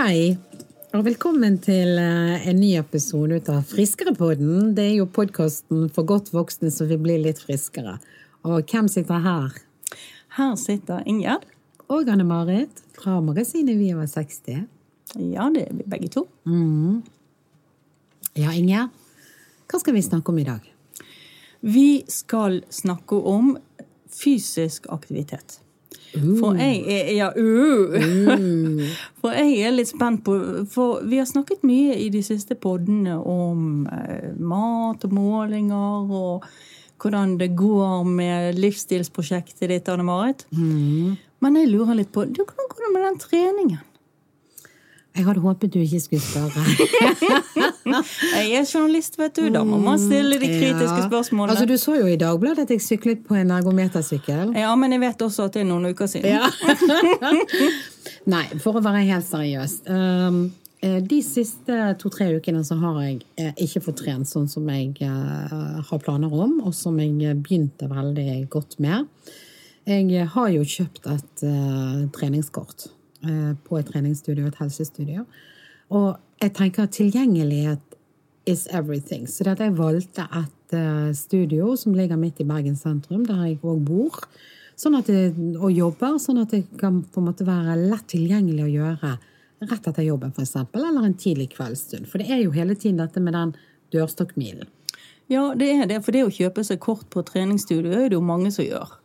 Hei, og velkommen til eh, en ny episode ut av Friskerepodden. Det er jo podkasten for godt voksne som vil bli litt friskere. Og hvem sitter her? Her sitter Ingjerd. Og Anne-Marit fra magasinet Vi over 60. Ja, det er vi begge to. Ja, Ingjerd, hva skal vi snakke om i dag? Vi skal snakke om fysisk aktivitet. For jeg er Ja, uh. For jeg er litt spent på For vi har snakket mye i de siste poddene om eh, mat og målinger og hvordan det går med livsstilsprosjektet ditt, Anne Marit. Men jeg lurer litt på Hvordan går det med den treningen? Jeg hadde håpet du ikke skulle spørre. Jeg er journalist, vet du. Da må man stille de kritiske Ja. spørsmålene. Altså, Du så jo i Dagbladet at jeg syklet på en ergometersykkel. Ja, men jeg vet også at det er noen uker siden. Ja. Nei, for å være helt seriøs. Um, eh, de siste to-tre ukene så har jeg eh, ikke fått trent sånn som jeg eh, har planer om, og som jeg begynte veldig godt med. Jeg har jo kjøpt et treningskort på et treningsstudio, et helsestudio. Og jeg tenker at tilgjengelighet is everything. Så det at jeg valgte et eh, studio som ligger midt i Bergen sentrum, der jeg òg bor, sånn det, og jobber, sånn at det kan på en måte være lett tilgjengelig å gjøre rett etter jobben, f.eks., eller en tidlig kveldsstund. For det er jo hele tiden dette med den dørstokkmilen. Ja, det er det. For det å kjøpe seg kort på treningsstudio er det jo mange som gjør.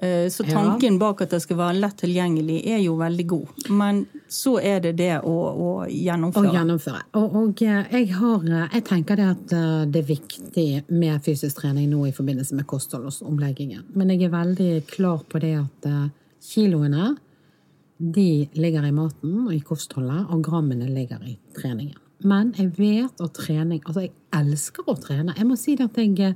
Eh, Så tanken bak at det skal være lett tilgjengelig, er jo veldig god. Men så er det det å, å Å gjennomføre. gjennomføre. Og, og eh, jeg, har, eh, jeg tenker det at det er viktig med fysisk trening nå i forbindelse med kostholdsomleggingen. Men jeg er veldig klar på det at kiloene de ligger i maten og i kostholdet, og grammene ligger i treningen. Men jeg vet at trening Altså, jeg elsker å trene. Jeg må si det at jeg,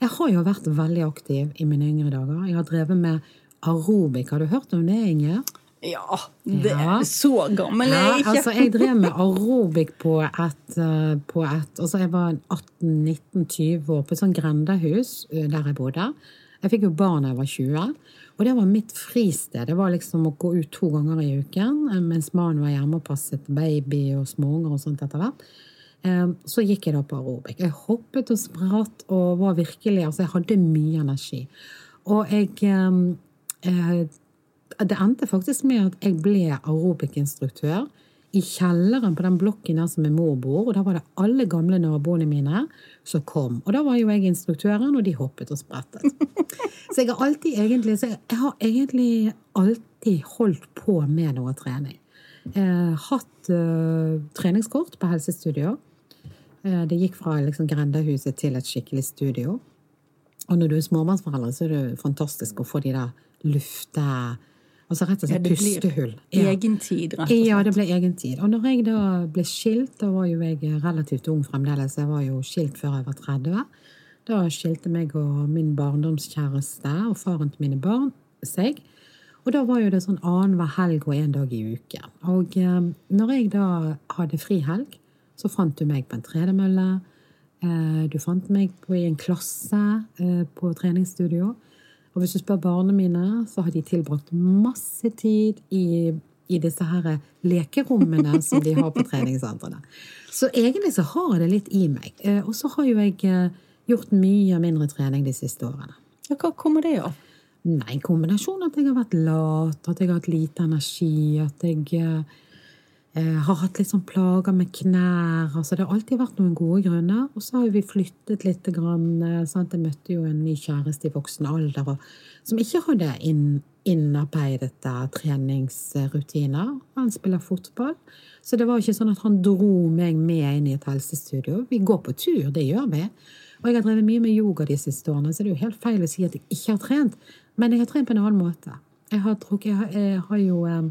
jeg har jo vært veldig aktiv i mine yngre dager. Jeg har drevet med aerobic. Har du hørt om det, Inger? Ja, det er så gammel er Ja, jeg ikke. altså jeg drev med aerobic på et, eh, på et altså Jeg var 18-19-20 år på et sånt grendehus eh, der jeg bodde. Jeg fikk jo barn da jeg var 20, og det var mitt fristed. Det var liksom å gå ut to ganger i uken eh, mens mannen var hjemme og passet baby og småunger og sånt etter hvert. Eh, Så gikk jeg da på aerobic. Jeg hoppet og spratt og var virkelig Altså, jeg hadde mye energi. Og jeg eh, eh, det endte faktisk med at jeg ble aerobic-instruktør i kjelleren på den blokken der som min mor bor, og da var det alle gamle naboene mine som kom. Og da var jo jeg instruktøren, og de hoppet og sprettet. Så jeg har alltid egentlig, så jeg har egentlig alltid holdt på med noe trening. Eh, hatt eh, treningskort på helsestudio. Eh, det gikk fra liksom grendehuset til et skikkelig studio. Og når du er småbarnsforelder, så er det fantastisk å få de der lufte... Altså rett og slett blir pustehull. Ja. Egen tid, rett og slett. Ja, det ble egen tid. Og når jeg da ble skilt, da var jo jeg relativt ung fremdeles, jeg var jo skilt før jeg var 30, da skilte meg og min barndomskjæreste og faren til mine barn seg. Og da var jo det sånn annenhver helg og en dag i uken. Og eh, når jeg da hadde frihelg, så fant du meg på en tredemølle. Eh, du fant meg på, i en klasse eh, på treningsstudio. Og hvis du spør barna mine, så har de tilbrakt masse tid i, i disse her lekerommene som de har på treningssentrene. Så egentlig så har jeg det litt i meg. Eh, Og så har jo jeg gjort mye mindre trening de siste årene. Ja, hva kommer det av? Nei, en kombinasjon at jeg har vært lat, at jeg har hatt lite energi, at jeg har hatt litt sånn plager med knær. Altså, det har alltid vært noen gode grunner. Og så har vi flyttet litt. Grann, eh, sant? Jeg møtte jo en ny kjæreste i voksen alder og, som ikke hadde inn, innarbeidede treningsrutiner. Han spiller fotball. Så det var ikke sånn at han dro meg med inn i et helsestudio. Vi går på tur, det gjør vi. Og jeg har drevet mye med yoga de siste årene, så det er jo helt feil å si at jeg ikke har trent. Men jeg har trent på en annen måte. Jeg har, jeg har, jeg har jo eh,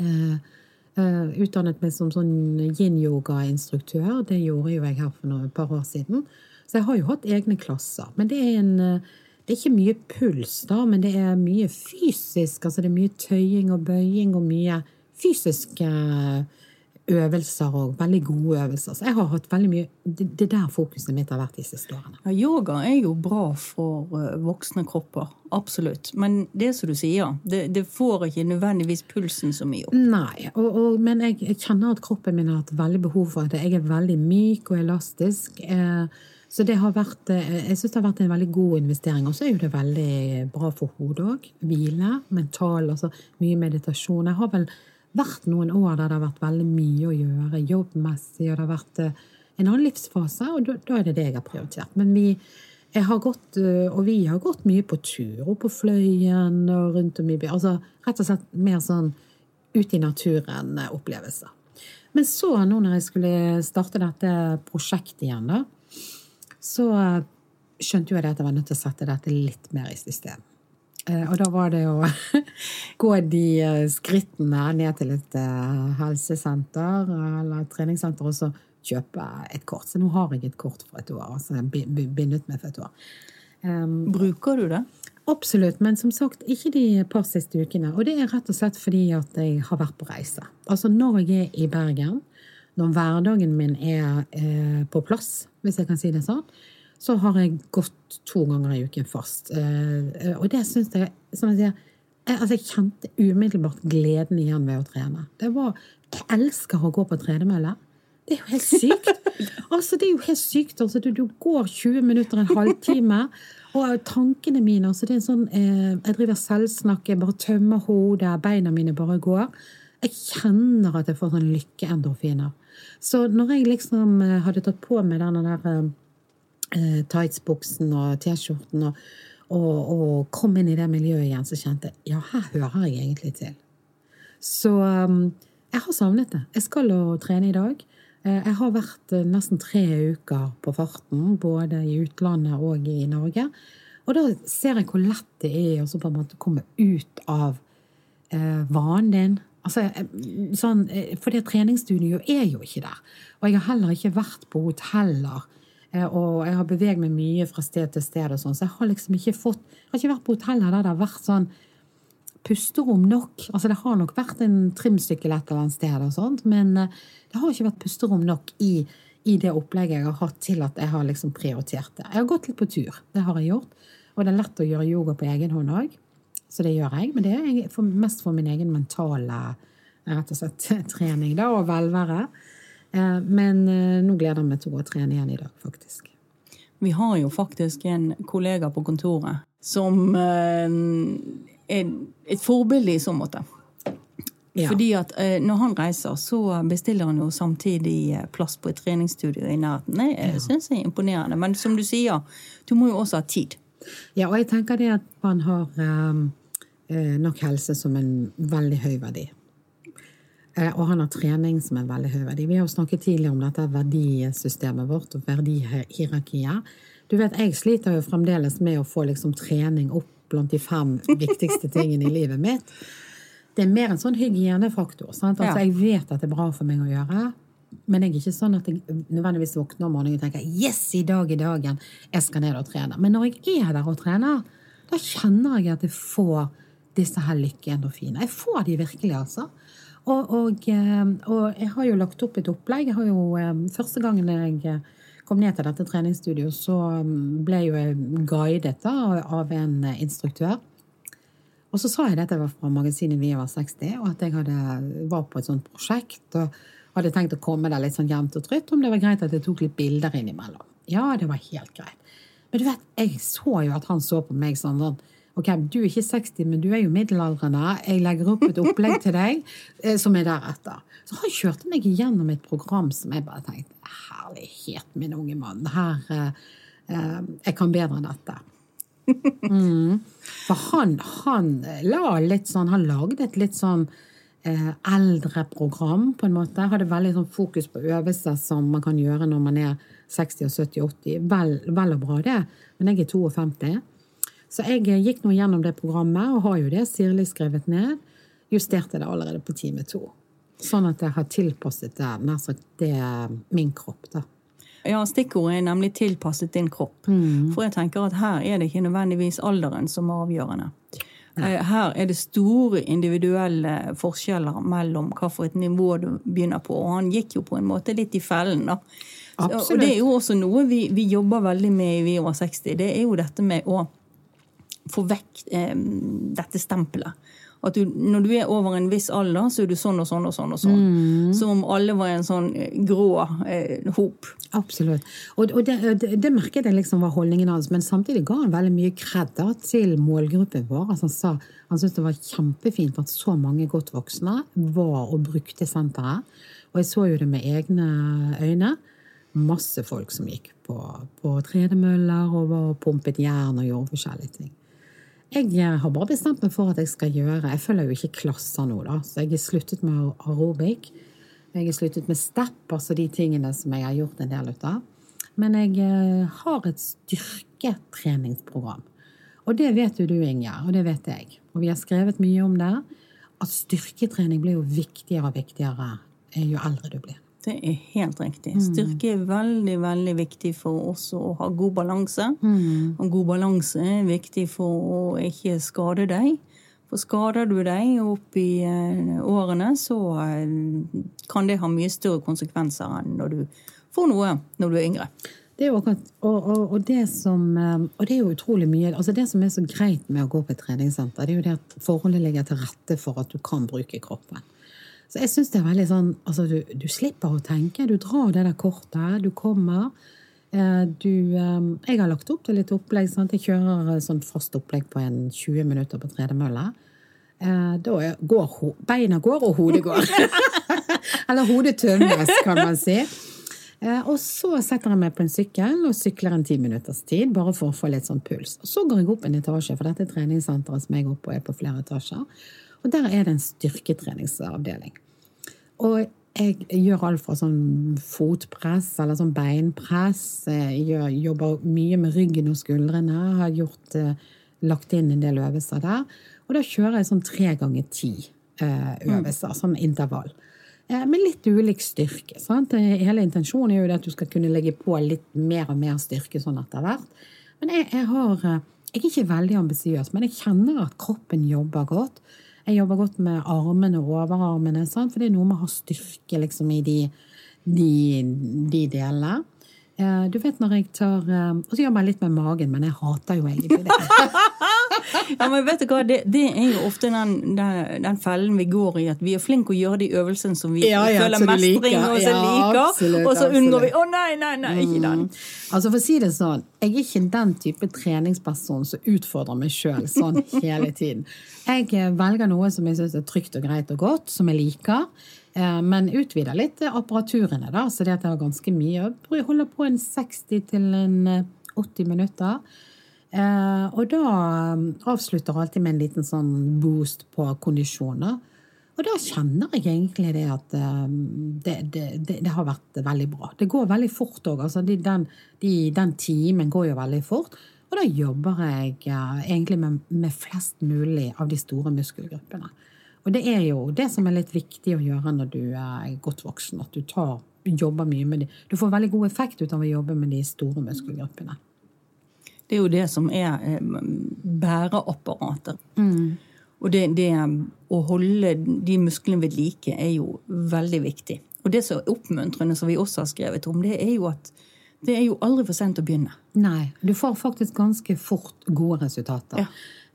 eh, eh, utdannet meg som sånn yin-yoga-instruktør. Det gjorde jo jeg her for noen, et par år siden. Så jeg har jo hatt egne klasser. Men det er, en, eh, det er ikke mye puls, da, men det er mye fysisk. Altså det er mye tøying og bøying og mye fysisk eh, øvelser og veldig gode øvelser. Så jeg har hatt veldig mye Det det er der fokuset mitt har vært de siste årene. Ja, yoga er jo bra for eh, voksne kropper. Absolutt. Men det som du sier, det, det får ikke nødvendigvis pulsen så mye opp. Nei, og, og, men jeg, jeg kjenner at kroppen min har hatt veldig behov for det. Jeg er veldig myk og elastisk. Eh, så det har vært, eh, jeg syns det har vært en veldig god investering. Og så er jo det veldig bra for hodet òg. Hvile, mental, altså mye meditasjon. Jeg har vel vært noen år der det har vært veldig mye å gjøre jobbmessig, og det har vært eh, en annen livsfase, og da, er det det jeg har prioritert. Men vi, har gått, eh, og vi har gått mye på tur, og på Fløyen og rundt om i byen. Altså rett og slett mer sånn ut i naturen-opplevelser. Men så, nå når jeg skulle starte dette prosjektet igjen, da, så skjønte jo jeg at jeg var nødt til å sette dette litt mer i system. Eh, og da var det å gå de eh, skrittene ned til et eh, helsesenter eller treningssenter og så kjøpe et kort. Så nå har jeg et kort for et år. altså bindet meg for et år. Um, Bruker du det? Absolutt, men som sagt, ikke de par siste ukene. Og det er rett og slett fordi at jeg har vært på reise. Altså når jeg er i Bergen, når hverdagen min er eh, på plass, hvis jeg kan si det sånn, så har jeg gått to ganger i uken fast. Eh, og det syns jeg som jeg sier, jeg, altså jeg kjente umiddelbart gleden igjen ved å trene. Det var, Jeg elsker å gå på tredemølle. Det er jo helt sykt! altså, det er jo helt sykt. Altså, du, du, går 20 minutter, en halvtime, og tankene mine altså, det er sånn, eh, Jeg driver selvsnakk, jeg bare tømmer hodet, beina mine bare går. Jeg kjenner at jeg får sånn lykkeendorfiner. Så når jeg liksom eh, hadde tatt på meg denne der eh, eh, tightsbuksen og T-skjorten og, og, og, kom inn i det miljøet igjen, så kjente jeg ja, her hører jeg egentlig til. Så um, jeg har savnet det. Jeg skal å trene i dag. Eh, jeg har vært eh, nesten tre uker på farten, både i utlandet og i Norge. Og da ser jeg hvor lett det er å på en måte komme ut av eh, vanen din. Altså, sånn, for det treningsstudioet er jo ikke der. Og jeg har heller ikke vært på hoteller og jeg har beveget meg mye fra sted til sted, og sånn, så jeg har liksom ikke fått Jeg har ikke vært på hoteller der det har vært sånn pusterom nok. Altså det har nok vært en trimsykkel et eller annet sted, og sånt, men eh, det har ikke vært pusterom nok i, i det opplegget jeg har hatt til at jeg har liksom prioritert det. Jeg har gått litt på tur. Det har jeg gjort. Og det er lett å gjøre yoga på egen hånd òg. Så det gjør jeg. Men det er mest for min egen mentale rett og slett, trening da, og velvære. Eh, men eh, nå gleder jeg meg til å gå og trene igjen i dag, faktisk. Vi har jo faktisk en kollega på kontoret som eh, er et forbilde i så måte. Ja. Fordi at Når han reiser, så bestiller han jo samtidig plass på et treningsstudio i nærheten. Det ja. syns jeg er imponerende. Men som du sier, du må jo også ha tid. Ja, og jeg tenker det at man har nok helse som en veldig høy verdi. Eh, og han har trening som er veldig høy verdi. Vi har jo snakket tidligere om dette verdisystemet vårt og verdihierarkiet. Du vet, Jeg sliter jo fremdeles med å få liksom trening opp blant de fem viktigste tingene i livet mitt. Det er mer en sånn hygienefaktor. Sant? Altså, Jeg vet at det er bra for meg å gjøre. Men jeg er ikke sånn at jeg nødvendigvis våkner om morgenen og tenker yes, i dag er dagen jeg skal ned og trene. Men når jeg er der og trener, da kjenner jeg at jeg får disse her lykkeendorfinene. Jeg får de virkelig, altså. Og, og, eh, og, jeg har jo lagt opp et opplegg. Jeg har jo, eh, første gangen jeg eh, kom ned til dette treningsstudioet, så ble ble jo jeg guidet da, av en instruktør. Og så sa jeg at dette var fra magasinet Vi over 60, og at jeg hadde, var på et sånt prosjekt og hadde tenkt å komme der litt sånn jevnt og trutt, om det var greit at jeg tok litt bilder innimellom. Ja, det var helt greit. Men du vet, jeg så jo at han så på meg sånn sånn Ok, du er ikke 60, men du er jo middelaldrende. Jeg legger opp et opplegg til deg eh, som er deretter. Så han kjørte meg igjennom et program som jeg bare tenkte Herlighet, min unge mann. Her eh, eh, Jeg kan bedre enn dette. Mm. For han, han la litt sånn Han lagde et litt sånn eh, eldre program, på en måte. Hadde veldig sånn fokus på øvelser som man kan gjøre når man er 60 og 70-80. Vel, vel og bra, det. Men jeg er 52. Så jeg gikk nå gjennom det programmet, og har jo det sirlig skrevet ned. Justerte det allerede på time to. Sånn at jeg har tilpasset det, nær sagt det min kropp, da. Ja, stikkordet er nemlig tilpasset din kropp. Mm. For jeg tenker at her er det ikke nødvendigvis alderen som er avgjørende. Eh, Her er det store individuelle forskjeller mellom hva for et nivå du begynner på. Og han gikk jo på en måte litt i fellen, da. Absolutt. Og det er jo også noe vi, vi jobber veldig med i Vi over 60. Det er jo dette med å få vekk eh, dette stempelet. At du, når du er over en viss alder, så er du sånn og sånn og sånn. og sånn. Mm. Som om alle var en sånn eh, grå eh, hop. Absolutt. Og, og det, det, det merket jeg liksom var holdningen hans, men samtidig ga han veldig mye kred til målgruppen vår. Altså han sa han syntes det var kjempefint at så mange godt voksne var og brukte senteret. Og jeg så jo det med egne øyne. Masse folk som gikk på, på tredemøller og var pumpet jern og gjorde forskjellige ting. Jeg eh, har bare bestemt meg for at jeg skal gjøre Jeg følger jo ikke klasser nå, da, så jeg har sluttet med aerobic. Jeg har sluttet med step, altså de tingene som jeg har gjort en del ut av. Men jeg eh, har et styrketreningsprogram. Og det vet jo du, Ingjerd, og det vet jeg. Og vi har skrevet mye om det. At styrketrening blir jo viktigere og viktigere eh, jo eldre du blir. Det er helt riktig. Styrke er veldig veldig viktig for oss å ha god balanse. Og god balanse er viktig for å ikke skade deg. For skader du deg opp i eh, årene, så eh, kan det ha mye større konsekvenser enn når du får noe når du er yngre. Det er jo akkurat, og, og, og, det som, eh, og det er jo utrolig mye altså Det som er så greit med å gå på et treningssenter, det er jo det at forholdet ligger til rette for at du kan bruke kroppen. Så jeg synes det er veldig sånn, altså du, du slipper å tenke. Du drar det der kortet, du kommer. eh, Du, eh, jeg har lagt opp til litt opplegg. Sant? Jeg kjører eh, sånn fast opplegg på en 20 minutter på tredemølle. Da er- går beina går, og hodet går. Eller hodet tømmes, kan man si. Og så setter jeg meg på en sykkel og sykler en ti minutters tid, bare for å få litt sånn puls. Og så går jeg opp en etasje, for dette treningssenteret som jeg går på, er på flere etasjer. Og der er det en styrketreningsavdeling. Og jeg gjør alt fra sånn fotpress eller sånn beinpress. Jeg gjør, jobber mye med ryggen og skuldrene. Jeg Har gjort, eh, lagt inn en del øvelser der. Og da kjører jeg sånn tre ganger ti øvelser, øvelser, sånn intervall. Eh, med litt ulik styrke. Sant? Eh, Hele intensjonen er jo at du skal kunne legge på litt mer og mer styrke sånn etter hvert. Men jeg, jeg har eh, Jeg er ikke veldig ambisiøs, men jeg kjenner at kroppen jobber godt. Jeg jobber godt med armene og overarmene, sant? for det er noe med å ha styrke liksom, i de, de, de delene. Eh, Du vet når jeg tar eh, Og så jobber jeg litt med magen, men jeg hater jo egentlig det. Ja, men vet du hva, Det, det er jo ofte den, den, den fellen vi går i, at vi er flinke å gjøre de øvelsene som vi Ja, ja, føler mestring liker. og så liker, absolutt, og så unngår vi Å, Å nei, nei, nei, ikke den. Altså For å si det sånn, jeg er ikke den type treningsperson som utfordrer meg sjøl sånn hele tiden. Jeg eh, velger noe som jeg syns er trygt og greit og godt, som jeg liker. eh, Men utvider litt eh, apparaturene, da, så det at jeg har ganske mye. Jeg holder på en 60 til en eh, 80 minutter. Eh, Og da eh, avslutter jeg alltid med en liten sånn boost på kondisjoner. Og da kjenner jeg egentlig det at eh, det, det, det, det har vært veldig bra. Det går veldig fort òg. Altså, de, den, de, den timen går jo veldig fort. Og da jobber jeg eh, egentlig med, med flest mulig av de store muskelgruppene. Og det er jo det som er litt viktig å gjøre når du er godt voksen. At du tar, jobber mye med de. Du får veldig god effekt ut av å jobbe med de store muskelgruppene. Det er jo det som er bæreapparatet. Mm. Og det, det å holde de musklene ved like er jo veldig viktig. Og det som er oppmuntrende, som vi også har skrevet om, det er jo at det er jo aldri for sent å begynne. Nei, du får faktisk ganske fort gode resultater. Ja.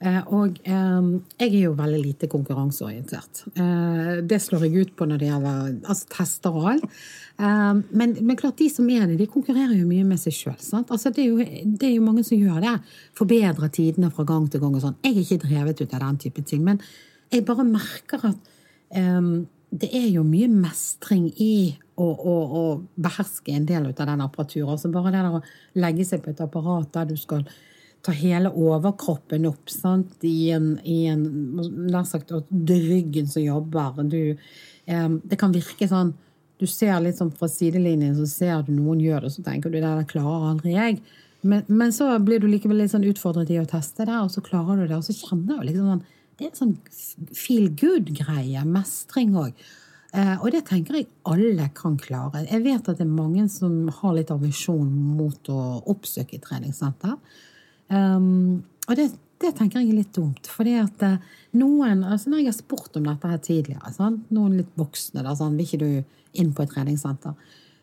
Eh, og eh, jeg er jo veldig lite konkurranseorientert. Eh, det slår jeg ut på når det gjelder altså, tester og alt. Men, men klart, de som er det, de konkurrerer jo mye med seg sjøl. Altså, det, det er jo mange som gjør det. Forbedrer tidene fra gang til gang og sånn. Jeg er ikke drevet ut av den type ting. Men jeg bare merker at um, det er jo mye mestring i å, å, å beherske en del av den apparaturen. Altså bare det der å legge seg på et apparat der du skal ta hele overkroppen opp sant? i en, i en nær sagt, at det er ryggen som jobber. Du, eh, det kan virke sånn Du ser litt sånn fra sidelinjen, så ser du noen gjør det, så tenker du det der klarer aldri jeg. Men, men så blir du likevel litt sånn utfordret i å teste det, og så klarer du det. Og så kjenner du liksom sånn Det er en sånn feel good-greie. Mestring òg. Eh, og det tenker jeg alle kan klare. Jeg vet at det er mange som har litt avisjon mot å oppsøke treningssenter. Um, og det det tenker jeg er litt dumt. Fordi at eh, noen altså Når jeg har spurt om dette her tidligere, sant? noen litt voksne da, sånn, vil ikke du inn på et treningssenter,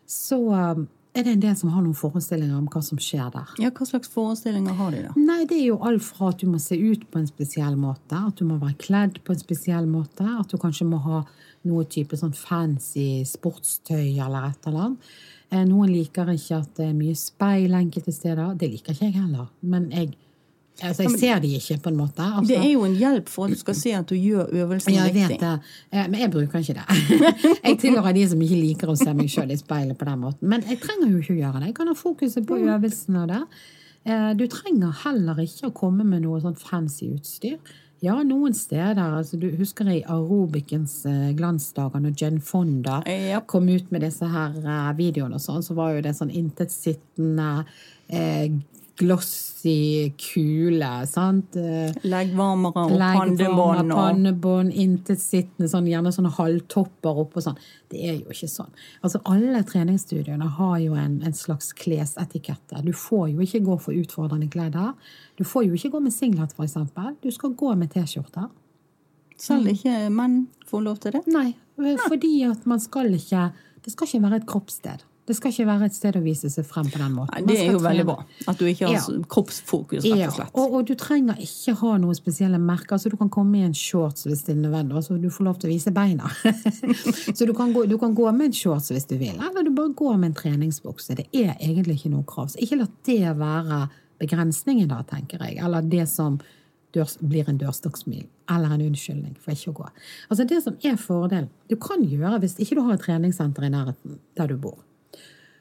så um, er det en del som har noen forestillinger om hva som skjer der. Ja, Hva slags forestillinger har de, da? Nei, det er jo alt fra at du må se ut på en spesiell måte, at du må være kledd på en spesiell måte, at du kanskje må ha noe type sånn fancy sportstøy eller et eller annet. Eh, Noen liker ikke at det er mye speil enkelte steder. Det liker ikke jeg heller. Men jeg, altså, jeg ser de ikke, på en måte. Altså, Det er jo en hjelp for at du skal se at du gjør øvelsen ja, jeg vet riktig. det, Eh, men jeg bruker ikke det. jeg tilhører de som ikke liker å se meg sjøl i speilet på den måten. Men jeg trenger jo ikke å gjøre det. Jeg kan ha fokuset på øvelsen av det. Eh, Du trenger heller ikke å komme med noe sånn fancy utstyr. Ja, noen steder. altså Du husker i aerobikens eh, glansdager når Jen Fonda Ja. kom ut med disse her eh, videoene og sånn, så var jo det sånn intetsittende eh, glossy kule, sant? Eh, Leggvarmere og pannebånd. Og... pannebånd, intetsittende, sånn, gjerne sånne halvtopper oppå sånn. Det er jo ikke sånn. Altså, alle treningsstudiene har jo en, en slags klesetikette. Du får jo ikke gå for utfordrende klær der. Du får jo ikke gå med singlet, eksempel. Du skal gå med T-skjorter. Selv ikke menn får lov til det? Nei, fordi at man skal ikke Det skal ikke være et kroppssted. Det skal ikke være et sted å vise seg frem på den måten. Det er jo veldig bra. At du ikke har Ja. kroppsfokus, rett og slett. og, og du trenger ikke ha noen spesielle merker. Altså, du kan komme i en shorts hvis det er nødvendig. Altså, du får lov til å vise beina. så du kan, gå, du kan gå med en shorts hvis du vil, eller du bare går med en treningsbukse. Det er egentlig ikke noe krav. Så ikke la det være begrensningen, da, tenker jeg. Eller det som dørs, blir en dørstokksmil. Eller en unnskyldning for ikke å gå. Altså Det som er fordelen Du kan gjøre, hvis ikke du har et treningssenter i nærheten der du bor,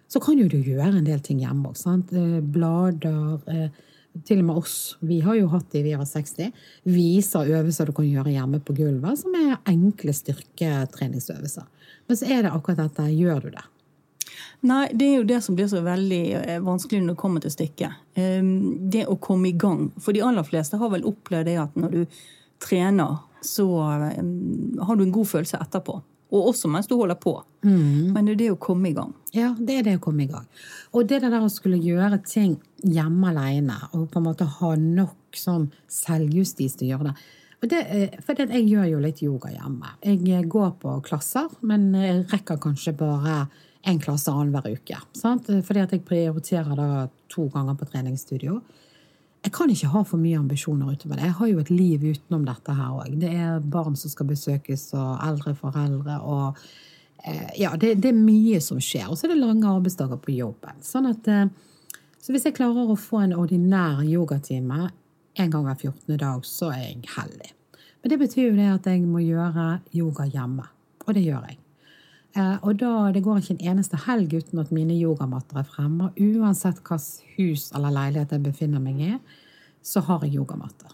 så kan jo du gjøre en del ting hjemme òg. Blader. Eh, til og med oss. Vi har jo hatt de vi var 60. Viser øvelser du kan gjøre hjemme på gulvet, som er enkle styrketreningsøvelser. Men så er det akkurat dette. Gjør du det? Nei, det er jo det som blir så veldig eh, vanskelig når det kommer til stykket. Ehm, Det å komme i gang. For de aller fleste har vel opplevd det at når du trener, så ehm, har du en god følelse etterpå. Og også mens du holder på. Men det er det å komme i gang. Ja, det er det å komme i gang. Og det der å skulle gjøre ting hjemme alene, og på en måte ha nok sånn selvjustis til å gjøre det. Det er- for det, jeg gjør jo litt yoga hjemme. Jeg går på klasser, men jeg rekker kanskje bare én klasse annenhver uke. Sant? Fordi at jeg prioriterer da to ganger på treningsstudio. Jeg kan ikke ha for mye ambisjoner utover det. Jeg har jo et liv utenom dette her òg. Det er barn som skal besøkes, og eldre foreldre, og eh, Ja, det, det er mye som skjer. Og så er det lange arbeidsdager på jobben. Sånn at eh, Så hvis jeg klarer å få en ordinær yogatime en gang hver 14. dag, så er jeg heldig. Men det betyr jo det at jeg må gjøre yoga hjemme. Og det gjør jeg. Eh, Og da, Det går ikke en eneste helg uten at mine yogamatter er fremme. Og uansett hvilket hus eller leilighet jeg befinner meg i, så har jeg yogamatter.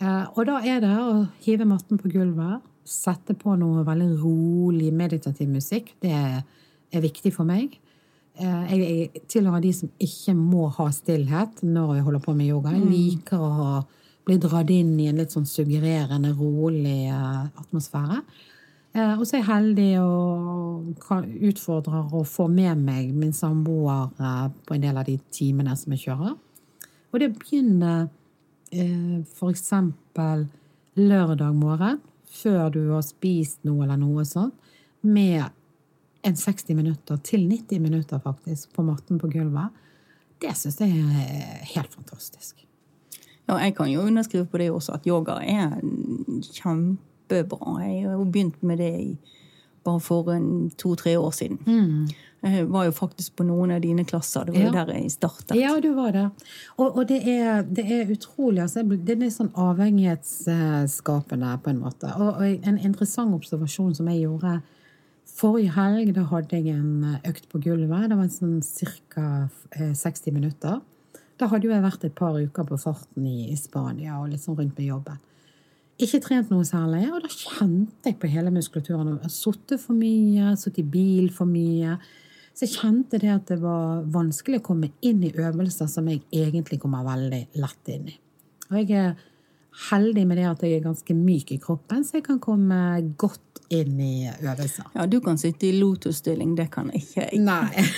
Eh, Og da er det å hive matten på gulvet, sette på noe veldig rolig, meditativ musikk. Det er viktig for meg. Eh, Jeg tilhører de som ikke må ha stillhet når jeg holder på med yoga. Jeg liker å bli dratt inn i en litt sånn suggererende, rolig atmosfære. Eh, Og så er jeg heldig og utfordrer å få med meg min samboer eh, på en del av de timene som jeg kjører. Og det begynner eh, for eksempel lørdag morgen, før du har spist noe eller noe sånt, med en 60 minutter til 90 minutter faktisk på matten på gulvet. Det syns jeg er helt fantastisk. Ja, jeg kan jo underskrive på det også, at yoga er kjempebra. Jeg har jo begynt med det i, bare for en to-tre år siden. Jeg var jo faktisk på noen av dine klasser. Det var jo Ja. der jeg startet. Ja, du var det. Og, og det, er, det er utrolig. Altså, det er litt sånn avhengighetsskapende på en måte. Og, og en interessant observasjon som jeg gjorde forrige helg, da hadde jeg en økt på gulvet. Det var sånn ca. 60 minutter. Da hadde jo jeg vært et par uker på farten i, i Spania og litt sånn rundt med jobben. Ikke trent noe særlig, og da kjente jeg på hele muskulaturen. Jeg Sittet for mye, sittet i bil for mye. Så jeg kjente det at det var vanskelig å komme inn i øvelser som jeg egentlig kommer veldig lett inn i. Og jeg er heldig med det at jeg er ganske myk i kroppen, så jeg kan komme godt inn i øvelser. Ja, du kan sitte i lotusstilling, det kan ikke jeg. Nei.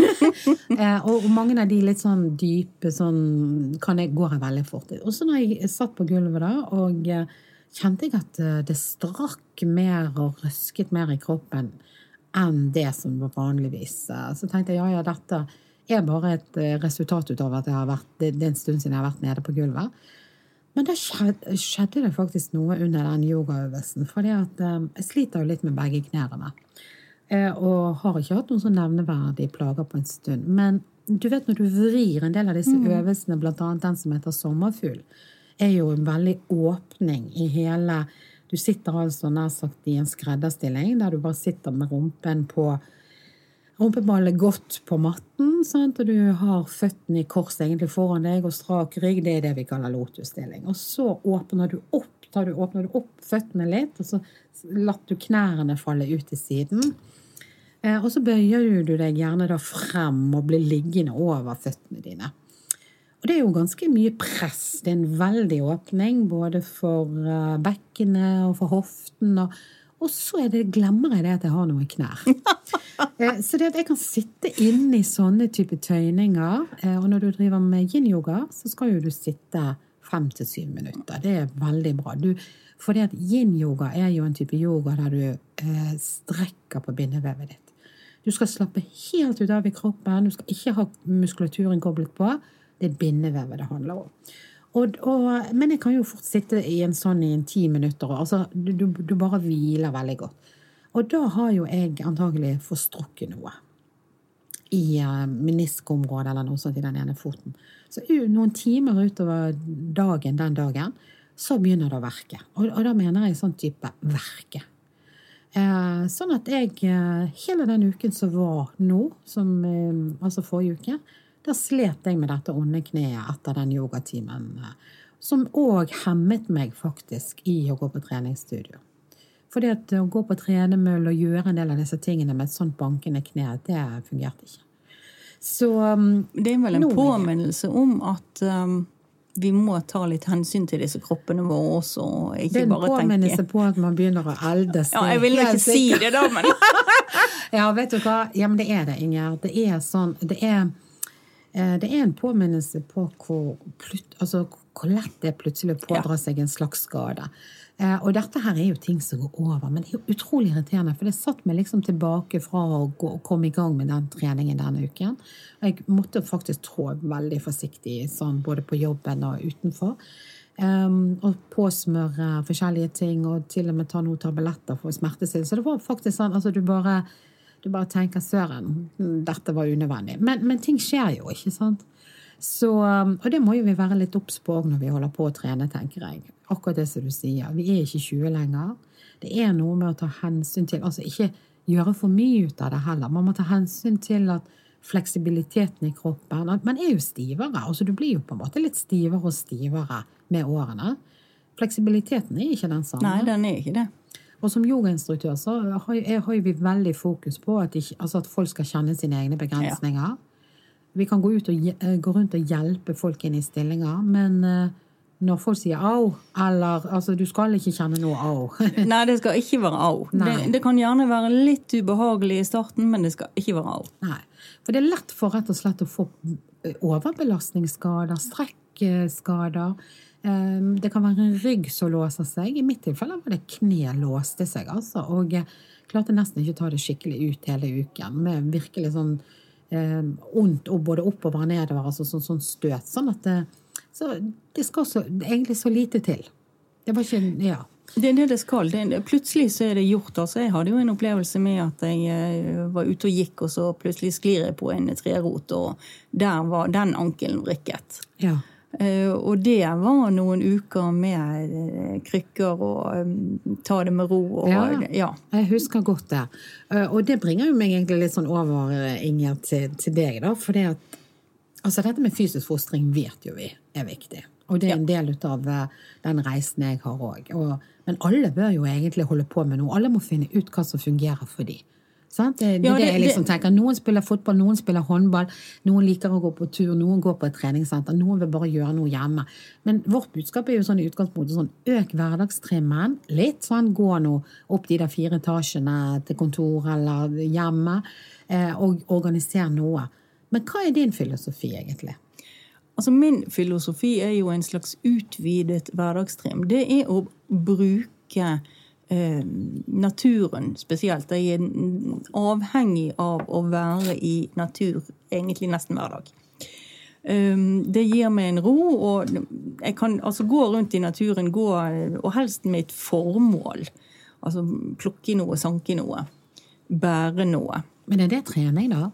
Eh, og mange av de litt sånn dype sånn kan jeg, går jeg veldig fort i. Og så når jeg satt på gulvet da, og eh, kjente jeg at eh, det strakk mer og røsket mer i kroppen enn det som var vanligvis. Eh, Så tenkte jeg ja, ja, dette er bare et eh, resultat ut av at vært, det er en stund siden jeg har vært nede på gulvet. Men da skjedde, det faktisk noe under den yogaøvelsen. For jeg sliter jo litt med begge knærne. Og har ikke hatt noen sånn nevneverdige plager på en stund. Men du vet når du vrir en del av disse øvelsene, blant annet den som heter sommerfugl, er jo en veldig åpning i hele Du sitter altså nær sagt i en skredderstilling, der du bare sitter med rumpen på rumpeballet godt på matten, sant? og du har føttene i kors egentlig foran deg og strak rygg. Det er det vi kaller lotusstilling. Og så åpner du opp, tar du, åpner du opp føttene litt, og så lar du knærne falle ut til siden. Eh, Og så bøyer du deg gjerne da frem og blir liggende over føttene dine. Og det er jo ganske mye press. Det er en veldig åpning både for eh, bekkenet og for hoften. Og, og så er det, glemmer jeg det at jeg har noen knær. Eh, Så det at jeg kan sitte inne i sånne type tøyninger, eh, og når du driver med yin-yoga, så skal jo du sitte fem til syv minutter. Det er veldig bra. Du, fordi at yin-yoga er jo en type yoga der du eh, strekker på bindevevet ditt. Du skal slappe helt ut av i kroppen, du skal ikke ha muskulaturen koblet på. Det er bindevevet det handler om. Og, og, men jeg kan jo fort sitte i en sånn i en ti minutter. og Altså, du, du, bare hviler veldig godt. Og da har jo jeg antagelig forstrukket noe i uh, meniskområdet eller noe sånt i den ene foten. Så uh, noen timer utover dagen den dagen, så begynner det å verke. Og, og da mener jeg sånn type verke. Eh, sånn at jeg eh, hele den uken som var nå, som, eh, altså forrige uke, da slet jeg med dette onde kneet etter den yogatimen. Eh, som òg hemmet meg faktisk i å gå på treningsstudio. Fordi at å gå på tredemølle og gjøre en del av disse tingene med et sånt bankende kne, det fungerte ikke. Så um, Det er vel en påminnelse om at um, vi må ta litt hensyn til disse kroppene våre også. og ikke det er en bare påminnelse tenke på at man begynner å eldes. Ja, jeg ville ikke si det, da, men Ja, vet du hva? Ja, men det er det, Inger. Det er sånn Det er, det er en påminnelse på hvor, altså, hvor lett det er plutselig å pådra seg en slags skade. Eh, Og dette her er jo ting som går over, men det er jo utrolig irriterende. For det satt meg liksom tilbake fra å gå, komme i gang med den treningen denne uken. Og jeg måtte faktisk trå veldig forsiktig, sånn både på jobben og utenfor. Um, og påsmøre forskjellige ting, og til og med ta noen tabletter for smertestillende. Så det var faktisk sånn altså du bare, du bare tenker søren, dette var unødvendig. Men, men ting skjer jo, ikke sant? Så, um, og det må jo vi være litt obs på når vi holder på å trene, tenker jeg. Akkurat det som du sier. Vi er ikke 20 lenger. Det er noe med å ta hensyn til Altså ikke gjøre for mye ut av det heller. Man må ta hensyn til at fleksibiliteten i kroppen at Man er jo stivere. altså Du blir jo på en måte litt stivere og stivere med årene. Fleksibiliteten er ikke den samme. Nei, den er ikke det. Og som yogainstruktør så har, jeg- har vi veldig fokus på at, ikke, altså at folk skal kjenne sine egne begrensninger. Vi kan gå, ut og, eh, gå rundt og hjelpe folk inn i stillinger, men eh, når folk sier au, eller altså du skal ikke kjenne noe au. Nei, det skal ikke være au. Det, det kan gjerne være litt ubehagelig i starten, men det skal ikke være au. Nei. For det er lett for rett og slett å få eh, overbelastningsskader, strekkskader. Eh, Det kan være en rygg som låser seg. I mitt tilfelle var det kne låste seg, altså. Og jeg klarte nesten ikke å ta det skikkelig ut hele uken. Med virkelig sånn eh, vondt eh, både oppover og nedover, altså sånn, sånn støt. Sånn at det, så det skal så, egentlig så lite til. Det var ikke Ja. Det er det det skal. Det, plutselig så er det gjort. altså. Jeg hadde jo en opplevelse med at jeg eh, var ute og gikk, og så plutselig sklir jeg på en trerot, og der var den ankelen vrikket. ja. Eh, og det var noen uker med eh, krykker og eh, ta det med ro. Og, Ja. ja. Jeg husker godt det. Eh, Og det bringer jo meg egentlig litt sånn over, Inger, til, til deg, da. For det at Altså, dette med fysisk fostring vet jo vi er viktig. Og det er en del av den reisen jeg har òg. Men alle bør jo egentlig holde på med noe. Alle må finne ut hva som fungerer for dem. Sant? Det, det, Ja, det det- jeg liksom tenker. Noen spiller fotball, noen spiller håndball, noen liker å gå på tur, noen går på et treningssenter, noen vil bare gjøre noe hjemme. Men vårt budskap er jo sånn i utgangspunktet sånn øk hverdagstrimmen. Litt sånn gå nå opp de der fire etasjene til kontor eller hjemme, eh, og organiser noe. Men hva er din filosofi, egentlig? Altså Min filosofi er jo en slags utvidet hverdagstrim. Det er å bruke eh, naturen spesielt. Jeg er avhengig av å være i natur egentlig nesten hver dag. Um, det gir meg en ro, og jeg kan altså gå rundt i naturen, gå, og helst med et formål. Altså plukke noe, sanke noe, bære noe. Men er det trening, da?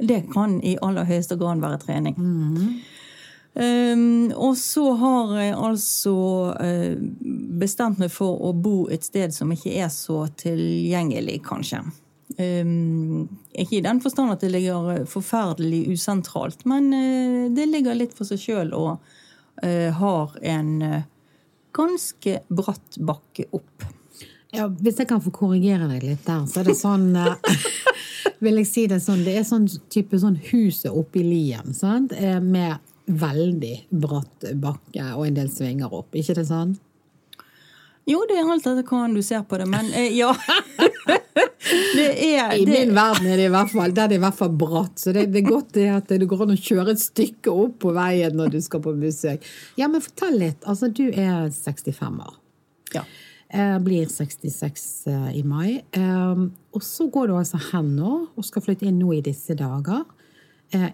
Det kan i aller høyeste grad være trening. Um, og så har jeg altså uh, bestemt meg for å bo et sted som ikke er så tilgjengelig, kanskje. Um, ikke i den forstand at det ligger forferdelig usentralt, men uh, det ligger litt for seg sjøl og uh, har en eh, ganske bratt bakke opp. Ja, hvis jeg kan få korrigere deg litt der, så er det sånn eh, Vil jeg si det sånn, det er sånn type sånn huset oppi lien, sant? Eh, Med veldig bratt bakke og en del svinger opp, ikke det sånn? Jo, det er alt etter hvordan du ser på det, men eh, ja. det er I det, min verden er det i hvert fall, der er det i hvert fall bratt, så det, det er godt det at det går an å kjøre et stykke opp på veien når du skal på besøk. Ja, men fortell litt. Altså, du er 65 år. ja. Eh, blir 66 eh, i mai. Eh, og så går du altså hen nå og skal flytte inn nå i disse dager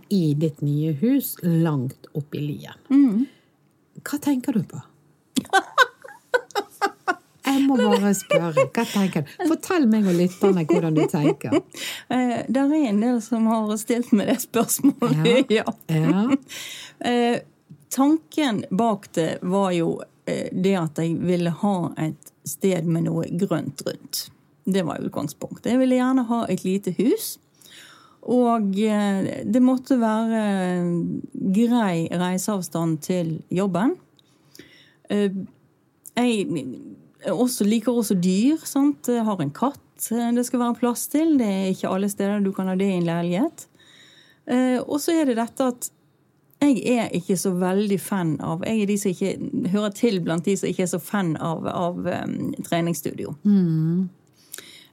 i ditt nye hus langt oppi lien. Hva tenker du på? Jeg må bare spørre. Hva tenker du? Fortell meg og lytterne hvordan du tenker. Det er en del som har stilt meg det spørsmålet. Ja. Ja. ja. tanken bak det var jo eh, det at jeg ville ha et sted med noe grønt rundt. Det var utgangspunktet. Jeg ville gjerne ha et lite hus. Og eh, det måtte være grei reiseavstand til jobben. Eh, Jeg også liker også dyr. sant? Jeg har en katt eh, det skal være plass til. Det er ikke alle steder du kan ha det i en leilighet. Og så er det dette at jeg er ikke så veldig fan av Jeg er de som ikke hører til blant de som ikke er så fan av, av um, treningsstudio.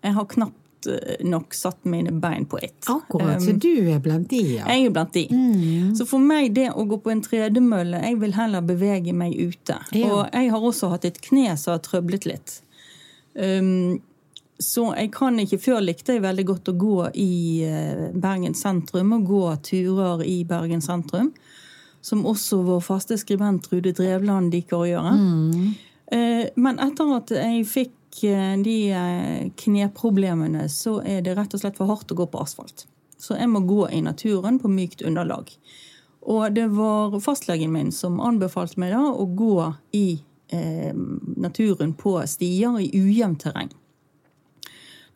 Jeg har knapt eh, nok satt mine bein på ett. Akkurat, så du er blant de, ja. Jeg er blant de. Så for meg, det å gå på en tredemølle Jeg vil heller bevege meg ute. Ja. Og jeg har også hatt et kne som har trøblet litt. Um, så jeg kan ikke Før likte jeg veldig godt å gå i eh, Bergen sentrum, og gå turer i Bergen sentrum. Som også vår faste skribent Trude Drevland liker å gjøre. Mm. Men etter at jeg fikk eh, de eh, kneproblemene, så er det rett og slett for hardt å gå på asfalt. Så jeg må gå i naturen på mykt underlag. Og det var fastlegen min som anbefalte meg da å gå i eh, naturen på stier i ujevnt terreng.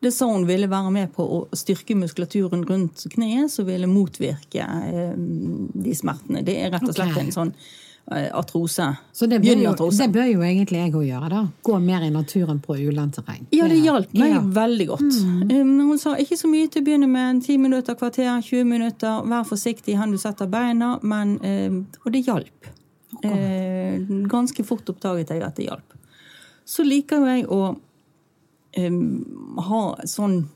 Det sa hun ville være med på å styrke muskulaturen rundt kneet, som ville motvirke eh, de smertene. Det er rett og slett okay. en sånn eh, artrose. Så det bør, jo, det bør jo egentlig jeg òg gjøre, da. Gå mer i naturen på ulendt terreng. Ja, det hjalp meg Ja. Mm. veldig godt. Um, hun sa ikke så mye til å begynne med. 10 minutter, kvarter, 20 minutter. Vær forsiktig hvor du setter beina. Men, um, og det hjalp. Eh, ganske fort oppdaget jeg at det hjalp. Så liker jo jeg å um, ha sånn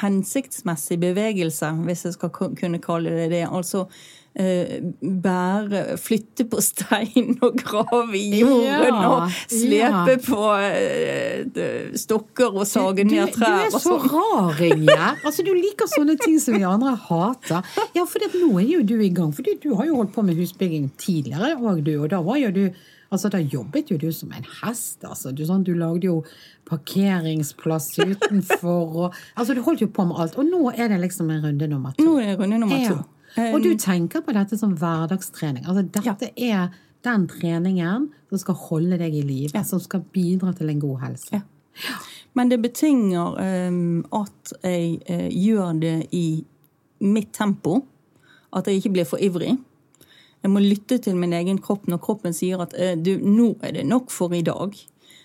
hensiktsmessig bevegelse, hvis jeg skal kunne kalle det det. Altså eh, bære, flytte på stein og grave i jorden Ja, og slepe ja. på eh, stokker og sage ned trær. du er så sånn. rar, Ingjerd. Altså, du liker sånne ting som vi andre hater. Ja, for det, nå er jo du i gang. For du, har jo holdt på med husbygging tidligere òg, du. Og da var jo du Altså, Da jobbet jo du som en hest. altså. Du, sånn, du lagde jo parkeringsplass utenfor og Altså, du holdt jo på med alt. Og nå er det liksom en runde nummer to. Nå er det runde nummer to. Um, Og du tenker på dette som hverdagstrening. Altså, dette er den treningen som skal holde deg i live, som skal bidra til en god helse. Ja. Men det betinger um, at jeg uh, gjør det i mitt tempo. At jeg ikke blir for ivrig. Jeg må lytte til min egen kropp når kroppen sier at uh, du, nå er det nok for i dag.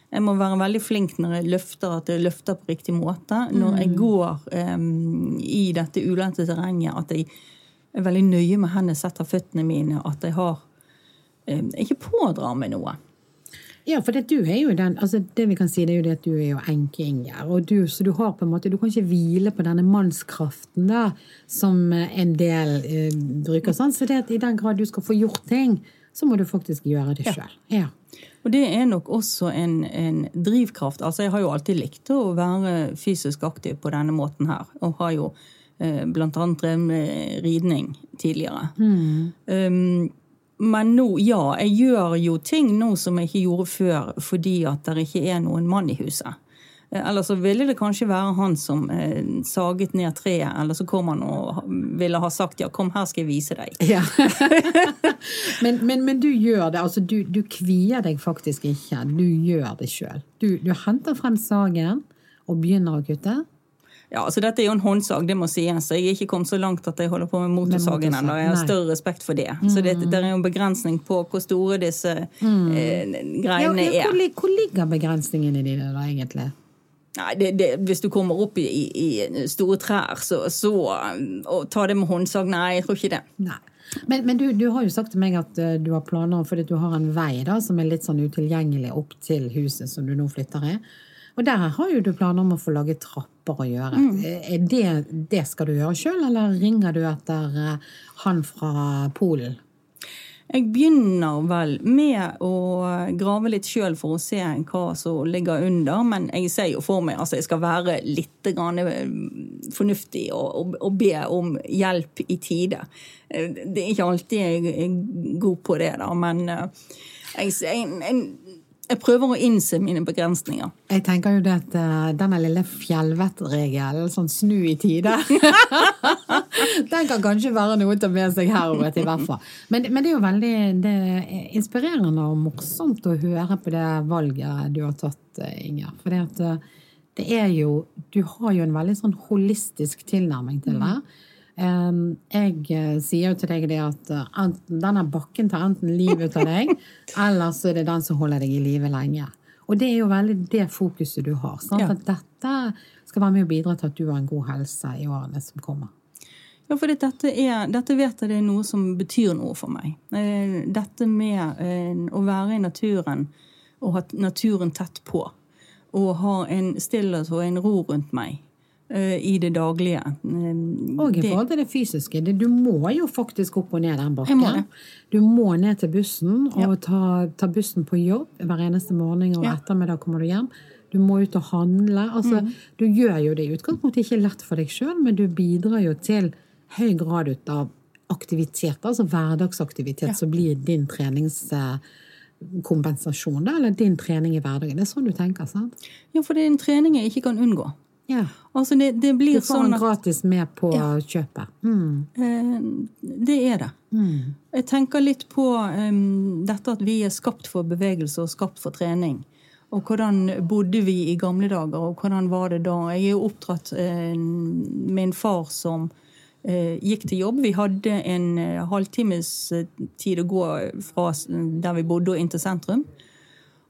Jeg må være veldig flink når jeg løfter at jeg løfter på riktig måte. Når jeg går um, i dette ulendte terrenget, at jeg er veldig nøye med hvor jeg setter føttene mine. At jeg har um, ikke pådrar meg noe. Ja, for det, du er jo den, altså det vi kan si, det er jo det at du er jo enke, Inger. Og du, så du har på en måte, du kan ikke hvile på denne mannskraften da, som en del eh, bruker. sånn, Så det at i den grad du skal få gjort ting, så må du faktisk gjøre det sjøl. Ja. Og det er nok også en, en, drivkraft. Altså, jeg har jo alltid likt å være fysisk aktiv på denne måten her. Og har jo eh, blant annet drevet med ridning tidligere. Mm. Um, men nå, ja, jeg gjør jo ting nå som jeg ikke gjorde før fordi at det ikke er noen mann i huset. Eh, eller så ville det kanskje være han som eh, saget ned treet, eller så kom han og ville ha sagt ja, kom her skal jeg vise deg. Ja. men, men, men, du gjør det, altså du, du, kvier deg faktisk ikke. Du gjør det sjøl. Du, du henter frem sagen og begynner å kutte. Ja, altså Dette er jo en håndsag, det må sies. Så jeg er ikke kommet så langt at jeg holder på med motorsagen ennå. Jeg har større respekt for det. Mm. Så det, det, er jo en begrensning på hvor store disse mm. eh, greiene ja, ja, hvor, er. Hvor ligger begrensningene dine da, egentlig? Nei, det, det, Hvis du kommer opp i, i store trær, så, så å ta det med håndsag Nei, jeg tror ikke det. Nei. Men, men du, du, har jo sagt til meg at uh, du har planer fordi du har en vei da, som er litt sånn utilgjengelig opp til huset som du nå flytter i. Og der har jo du planer om å få lage trapper å gjøre. Mm. Eh, det, det, skal du gjøre sjøl, eller ringer du etter eh, han fra Polen? Jeg begynner vel med å grave litt sjøl for å se hva som ligger under. Men jeg ser jo for meg altså jeg skal være litt eh, fornuftig og, og, og, be om hjelp i tide. Det er ikke alltid jeg er god på det, da, men jeg, jeg, jeg prøver å innse mine begrensninger. Jeg tenker jo det at uh, denne lille fjellvettregelen, sånn snu i tide Den kan kanskje være noe å ta med seg herover, i hvert fall. Men, men, det er jo veldig det er inspirerende og morsomt å høre på det valget du har tatt, eh, Inger. For det, at, eh, det er jo Du har jo en veldig sånn holistisk tilnærming til det. Mm. Jeg eh, sier jo til deg det at eh, denne bakken tar enten livet av deg, eller så er det den som holder deg i live lenge. Og det er jo veldig det fokuset du har. Ja. At dette skal være med å bidra til at du har en god helse i årene som kommer. Ja, for dette, er, dette vet jeg det er noe som betyr noe for meg. Eh, dette med å være i naturen og ha naturen tett på. Og ha en stillhet og en ro rundt meg. Eh, i det daglige. Eh, og i forhold til det fysiske. Du må jo faktisk opp og ned den bakken. Du må ned til bussen og ja. ta, ta, bussen på jobb hver eneste morgen, og ja. ettermiddag kommer du hjem. Du må ut og handle. Altså, mm. Du gjør jo det i utgangspunktet ikke lett for deg sjøl, men du bidrar jo til høy grad ut av aktivitet, altså hverdagsaktivitet, ja. som blir din treningskompensasjon, eller din trening i hverdagen. Det er sånn du tenker, sant? Ja, for det er en trening jeg ikke kan unngå. Ja. Altså det, det blir du får sånn at, gratis med på ja. kjøpet. Mm. Eh, det er det. Mm. Jeg tenker litt på um, dette at vi er skapt for bevegelse og skapt for trening. Og hvordan bodde vi i gamle dager, og hvordan var det da? Jeg er oppdratt eh, med en far som eh, gikk til jobb. Vi hadde en eh, halvtimes eh, tid å gå fra der vi bodde og inn til sentrum.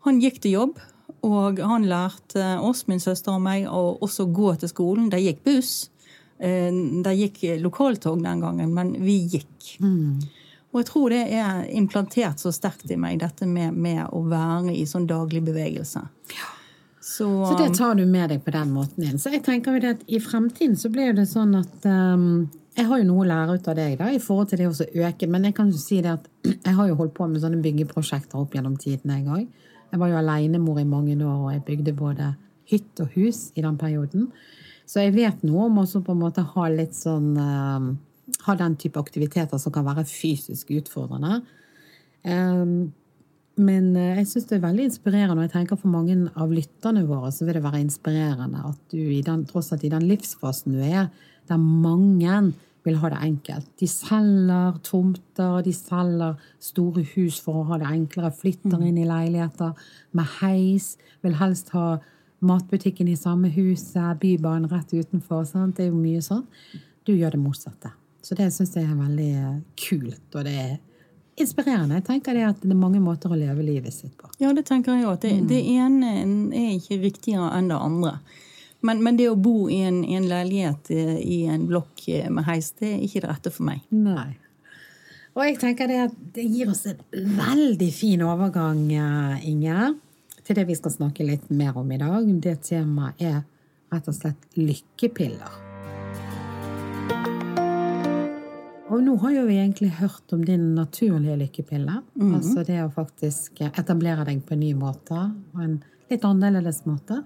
Han gikk til jobb. Og han lærte oss, min søster og meg, å også gå til skolen. Det gikk buss. De det gikk lokaltog den gangen, men vi gikk. Mm. Og jeg tror det er implantert så sterkt i meg, dette med, med å være i sånn daglig bevegelse. Ja. Så, så, det tar du med deg på den måten din. Så jeg tenker jo det at i fremtiden så blir det sånn at um, Jeg har jo noe å lære ut av deg da, i forhold til det å øke, men jeg kan jo si det at jeg har jo holdt på med sånne byggeprosjekter opp gjennom tiden, jeg òg. Jeg var jo alenemor i mange år, og jeg bygde både hytt og hus i den perioden. Så jeg vet noe om også på en måte ha litt sånn uh, Ha den type aktiviteter som kan være fysisk utfordrende. Um, men uh, jeg syns det er veldig inspirerende, og jeg tenker for mange av lytterne våre så vil det være inspirerende at du i den, tross alt i den livsfasen du er, der mange vil ha det enkelt. De selger tomter, de selger store hus for å ha det enklere, flytter inn i leiligheter med heis, vil helst ha matbutikken i samme huset, Bybanen rett utenfor. Sant? Det er jo mye sånn. Du gjør det motsatte. Så det syns jeg er veldig kult, og det er inspirerende. Jeg tenker det at det er mange måter å leve livet sitt på. Ja, det tenker jeg òg. Det, Mm. det ene er ikke riktigere enn det andre. Men, men det å bo i en, i en leilighet eh, i en blokk eh, med heis, det er ikke det rette for meg. Nei. Og jeg tenker det at det gir oss en veldig fin overgang, eh, Inger, til det vi skal snakke litt mer om i dag. Det temaet er rett og slett lykkepiller. Og nå har jo vi egentlig hørt om din naturlige lykkepille. Altså det å faktisk etablere deg på en ny måte, og en litt annerledes måte.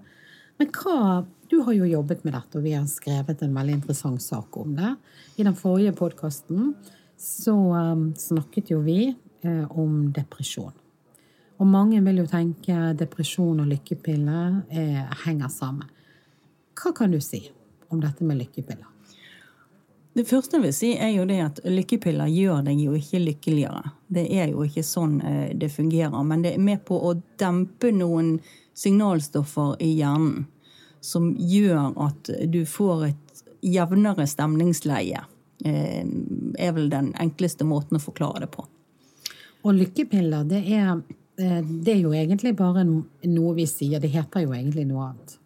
Men hva Du har jo jobbet med dette, og vi har skrevet en veldig interessant sak om det. I den forrige podkasten så um, snakket jo vi eh, om depresjon. Og mange vil jo tenke depresjon og lykkepiller eh, henger sammen. Hva kan du si om dette med lykkepiller? Det første jeg vil si, er jo det at lykkepiller gjør deg jo ikke lykkeligere. Det er jo ikke sånn eh, det fungerer. Men det er med på å dempe noen signalstoffer i hjernen som gjør at du får et jevnere stemningsleie. Eh, er vel den enkleste måten å forklare det på. Og lykkepiller, det er, eh, det er jo egentlig bare noe vi sier. Det heter jo egentlig noe annet.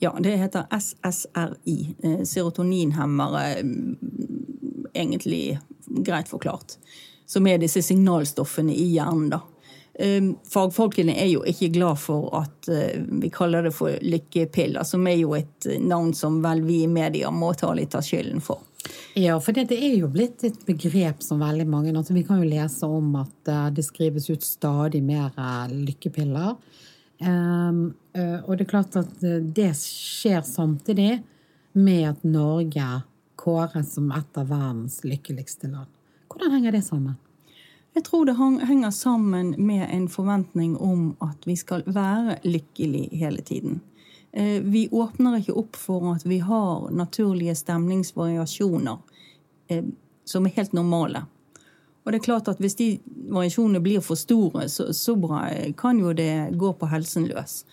Ja, det heter SSRI. eh, Serotoninhemmere, mm, egentlig greit forklart. Som er disse signalstoffene i hjernen, da. Eh, Fagfolkene er jo ikke glad for at eh, vi kaller det for lykkepiller, som er jo et navn som vel vi i media må ta litt av skylden for. Ja, for det, er jo blitt et begrep som veldig mange altså Vi kan jo lese om at eh, det skrives ut stadig mer eh, lykkepiller. Um, eh, og det er klart at eh, det skjer samtidig med at Norge kåres som et av verdens lykkeligste land. Hvordan henger det sammen? Jeg tror det henger sammen med en forventning om at vi skal være lykkelig hele tiden. Eh, Vi åpner ikke opp for at vi har naturlige stemningsvariasjoner eh, som er helt normale. Og det er klart at hvis de variasjonene blir for store, så, så bra, eh, kan jo det gå på helsen løs.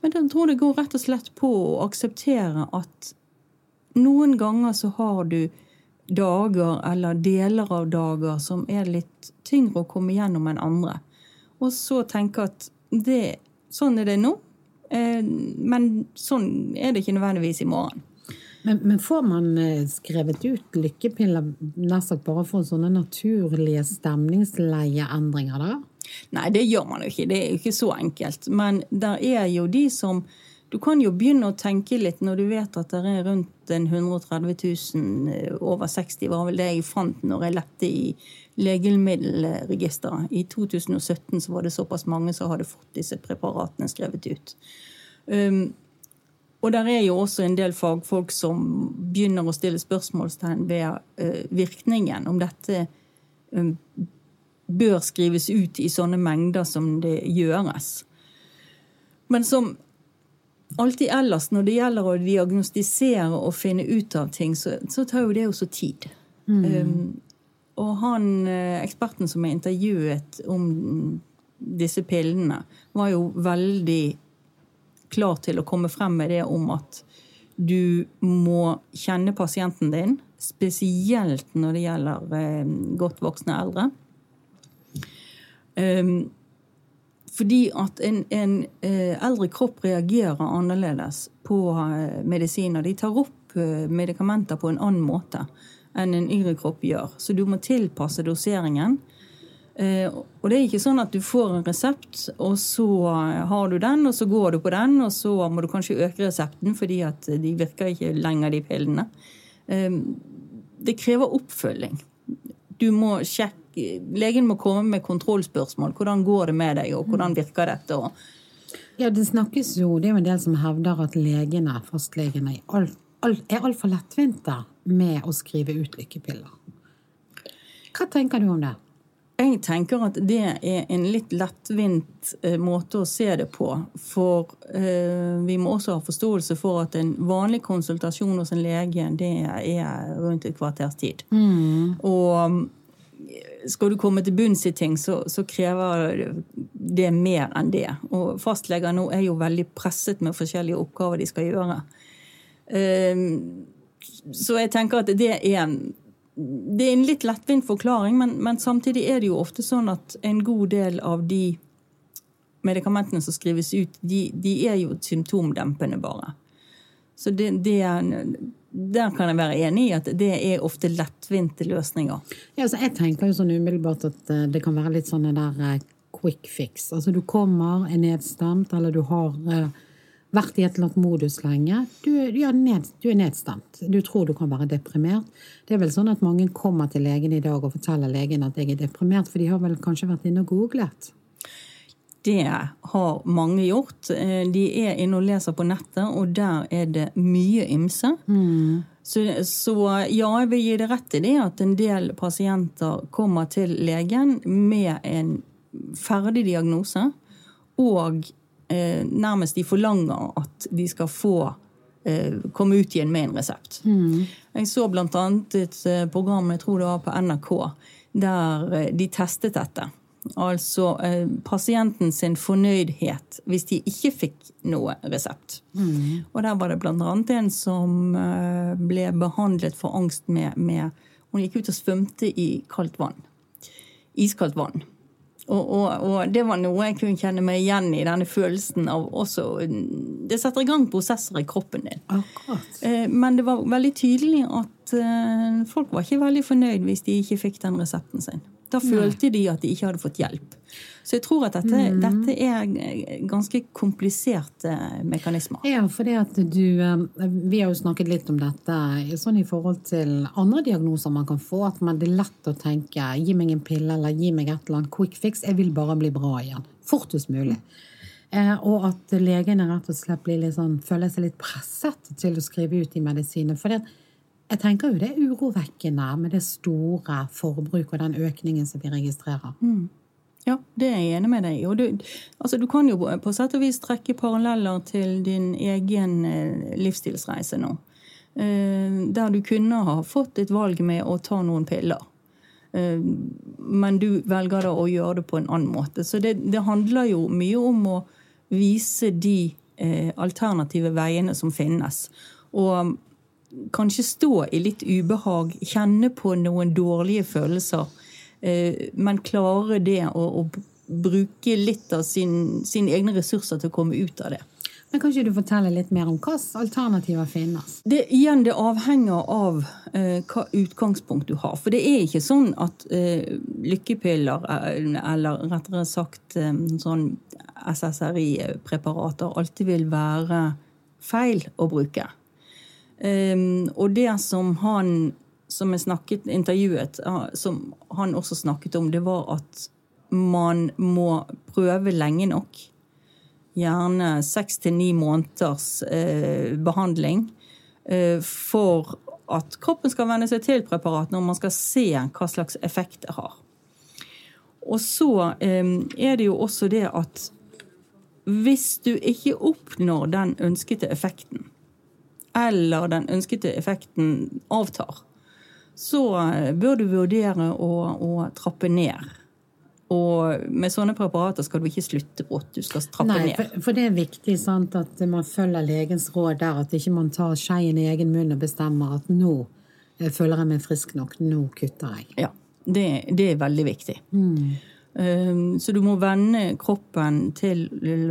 Men jeg tror det går rett og slett på å akseptere at noen ganger så har du dager eller deler av dager som er litt tyngre å komme gjennom enn andre. Og så tenke at det, sånn er det nå, eh, men sånn er det ikke nødvendigvis i morgen. Men, men får man eh, skrevet ut lykkepiller nær sagt bare for sånne naturlige stemningsleieendringer, da? Nei, det gjør man jo ikke. Det er jo ikke så enkelt. Men der er jo de som Du kan jo begynne å tenke litt når du vet at det er rundt 130 000 eh, over 60, var vel det jeg fant når jeg lette i legemiddelregisteret. I 2017 så var det såpass mange som hadde fått disse preparatene skrevet ut. Um, og der er jo også en del fagfolk som begynner å stille spørsmålstegn ved uh, virkningen. Om dette um, bør skrives ut i sånne mengder som det gjøres. Men som alltid ellers, når det gjelder å diagnostisere og finne ut av ting, så, så tar jo det også tid. Um, og han eh, eksperten som er intervjuet om disse pillene, var jo veldig klar til å komme frem med det om at du må kjenne pasienten din, spesielt når det gjelder eh, godt voksne eldre. Um, fordi at en, en eh, eldre kropp reagerer annerledes på eh, medisiner. De tar opp eh, medikamenter på en annen måte enn en yngre kropp gjør. Så du må tilpasse doseringen. Og det er ikke sånn at du får en resept, og så har du den, og så går du på den, og så må du kanskje øke resepten fordi at de virker ikke lenger, de pillene. Det krever oppfølging. Du må sjekke Legen må komme med kontrollspørsmål. Hvordan går det med deg, og hvordan virker dette? Og Ja, det snakkes jo, det er jo en del som hevder at legene, fastlegene, er alt- alt- er lettvinte med å skrive ut lykkepiller. Hva tenker du om det? jeg tenker at det er en litt lettvint eh, måte å se det på. For eh, vi må også ha forståelse for at en vanlig konsultasjon hos en lege, det er rundt et kvarters tid. Og skal du komme til bunns i ting, så, så krever det mer enn det. Og fastleger nå er jo veldig presset med forskjellige oppgaver de skal gjøre. Eh, Så jeg tenker at det er en det er en litt lettvint forklaring, men, men, samtidig er det jo ofte sånn at en god del av de medikamentene som skrives ut, de, de er jo symptomdempende bare. Så det, det er, der kan jeg være enig i at det er ofte lettvinte løsninger. Ja, altså jeg tenker jo sånn umiddelbart at eh, det kan være litt sånn der eh, quick fix. Altså du kommer, er nedstemt, eller du har uh, vært i et eller annet modus lenge. Du, ja, ned, du, er nedstemt. Du tror du kan være deprimert. Det er vel sånn at mange kommer til legen i dag og forteller legen at jeg er deprimert, for de har vel kanskje vært inne og googlet. Det har mange gjort. Eh, de er inne og leser på nettet, og der er det mye ymse. Mm. Så, så, ja, jeg vil gi det rett i det at en del pasienter kommer til legen med en ferdig diagnose, og eh, nærmest de forlanger at de skal få eh, komme ut igjen med en resept. Mm. Jeg så bl.a. et eh, program, jeg tror det var på NRK, der eh, de testet dette. Altså eh, pasienten sin fornøydhet hvis de ikke fikk noe resept. Mm. Og der var det bl.a. en som eh, ble behandlet for angst med, med Hun gikk ut og svømte i kaldt vann. Iskaldt vann. Og, og, og, det var noe jeg kunne kjenne meg igjen i, denne følelsen av også Det setter i gang prosesser i kroppen din. Akkurat. Eh, men det var veldig tydelig at eh, folk var ikke veldig fornøyd hvis de ikke fikk den resepten sin. Da følte de at de ikke hadde fått hjelp. Så jeg tror at dette, mm. dette er ganske kompliserte mekanismer. Ja, for det at du eh, Vi har jo snakket litt om dette sånn i forhold til andre diagnoser man kan få. At man, det er lett å tenke 'gi meg en pille' eller 'gi meg et eller annet quick fix'. Jeg vil bare bli bra igjen. Fortest mulig. Eh, og at legene rett og slett blir litt sånn, føler seg litt presset til å skrive ut de medisinene. For det, jeg tenker jo det er urovekkende med det store forbruket og den økningen som vi registrerer. Mm. Ja, det er jeg enig med deg i. Du, altså, du kan jo på sett og vis trekke paralleller til din egen eh, livsstilsreise nå. Eh, der du kunne ha fått et valg med å ta noen piller. Eh, men du velger da å gjøre det på en annen måte. Så det, det handler jo mye om å vise de alternative veiene som finnes. Og kanskje stå i litt ubehag, kjenne på noen dårlige følelser, eh, men klare det å, bruke litt av sin, sine egne ressurser til å komme ut av det. Men Kan ikke du fortelle litt mer om hva alternativer finnes? Det, igjen, det avhenger av eh, hva utgangspunkt du har. For det er ikke sånn at eh, lykkepiller, eh, eller rettere sagt eh, sånn SSRI-preparater, alltid vil være feil å bruke. Um, og det som han som jeg snakket, intervjuet, som han også snakket om, det var at man må prøve lenge nok. Gjerne seks til ni måneders eh, behandling. Eh, for at kroppen skal venne seg til preparatene, og man skal se hva slags effekt det har. Og så eh, er det jo også det at hvis du ikke oppnår den ønskede effekten, eller den ønskede effekten avtar, så eh, bør du vurdere å, å trappe ned. Og med sånne preparater skal du ikke slutte brått, du skal trappe Nei, ned. For, for, det er viktig sant, at man følger legens råd der, at ikke man tar skeien i egen munn og bestemmer at nå eh, føler jeg meg frisk nok, nå kutter jeg. Ja, det, det er veldig viktig. Mm. Um, så du må vende kroppen til